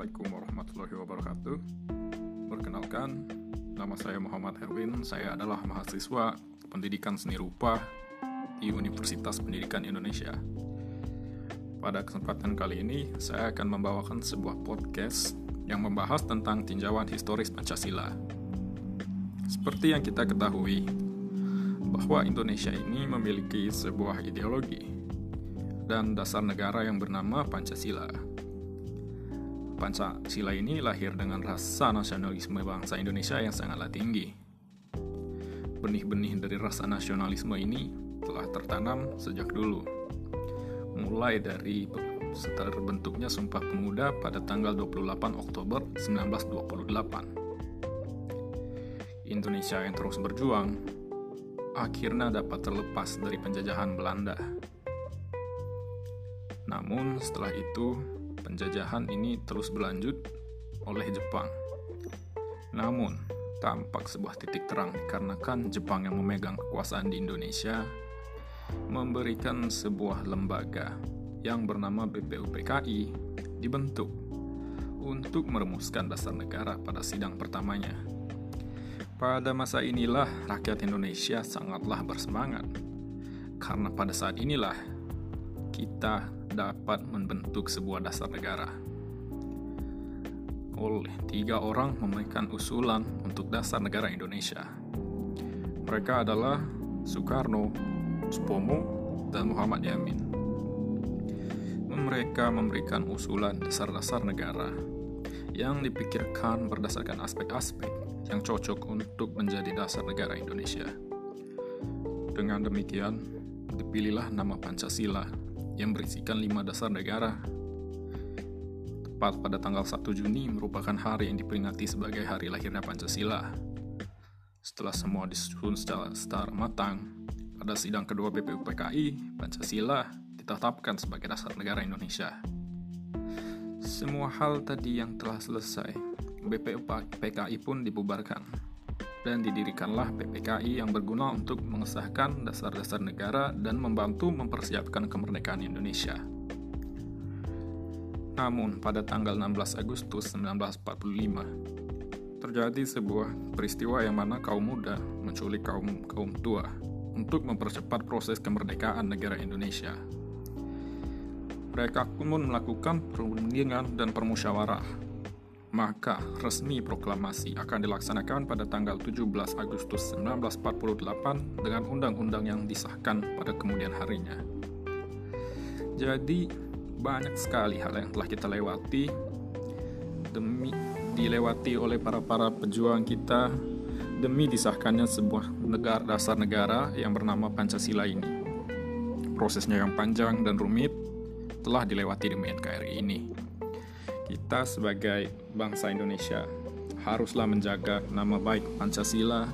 Assalamualaikum warahmatullahi wabarakatuh. Perkenalkan, nama saya Muhammad Herwin. Saya adalah mahasiswa pendidikan seni rupa di Universitas Pendidikan Indonesia. Pada kesempatan kali ini, saya akan membawakan sebuah podcast yang membahas tentang tinjauan historis Pancasila. Seperti yang kita ketahui, bahwa Indonesia ini memiliki sebuah ideologi dan dasar negara yang bernama Pancasila Pancasila ini lahir dengan rasa nasionalisme bangsa Indonesia yang sangatlah tinggi. Benih-benih dari rasa nasionalisme ini telah tertanam sejak dulu. Mulai dari terbentuknya Sumpah Pemuda pada tanggal 28 Oktober 1928. Indonesia yang terus berjuang akhirnya dapat terlepas dari penjajahan Belanda. Namun setelah itu penjajahan ini terus berlanjut oleh Jepang. Namun, tampak sebuah titik terang dikarenakan Jepang yang memegang kekuasaan di Indonesia memberikan sebuah lembaga yang bernama BPUPKI dibentuk untuk merumuskan dasar negara pada sidang pertamanya. Pada masa inilah rakyat Indonesia sangatlah bersemangat karena pada saat inilah kita dapat membentuk sebuah dasar negara. Oleh tiga orang memberikan usulan untuk dasar negara Indonesia. Mereka adalah Soekarno, Supomo, dan Muhammad Yamin. Mereka memberikan usulan dasar-dasar negara yang dipikirkan berdasarkan aspek-aspek yang cocok untuk menjadi dasar negara Indonesia. Dengan demikian, dipilihlah nama Pancasila yang berisikan lima dasar negara. Tepat pada tanggal 1 Juni merupakan hari yang diperingati sebagai hari lahirnya Pancasila. Setelah semua disusun secara, secara matang, pada sidang kedua BPUPKI, Pancasila ditetapkan sebagai dasar negara Indonesia. Semua hal tadi yang telah selesai, BPUPKI pun dibubarkan dan didirikanlah PPKI yang berguna untuk mengesahkan dasar-dasar negara dan membantu mempersiapkan kemerdekaan Indonesia. Namun, pada tanggal 16 Agustus 1945, terjadi sebuah peristiwa yang mana kaum muda menculik kaum kaum tua untuk mempercepat proses kemerdekaan negara Indonesia. Mereka pun melakukan perundingan dan permusyawarah maka resmi proklamasi akan dilaksanakan pada tanggal 17 Agustus 1948 dengan undang-undang yang disahkan pada kemudian harinya. Jadi, banyak sekali hal yang telah kita lewati demi dilewati oleh para-para pejuang kita demi disahkannya sebuah negara dasar negara yang bernama Pancasila ini. Prosesnya yang panjang dan rumit telah dilewati demi NKRI ini kita sebagai bangsa Indonesia haruslah menjaga nama baik Pancasila,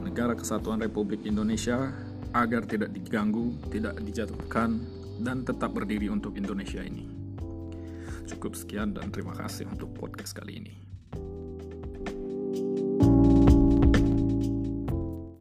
Negara Kesatuan Republik Indonesia, agar tidak diganggu, tidak dijatuhkan, dan tetap berdiri untuk Indonesia ini. Cukup sekian dan terima kasih untuk podcast kali ini.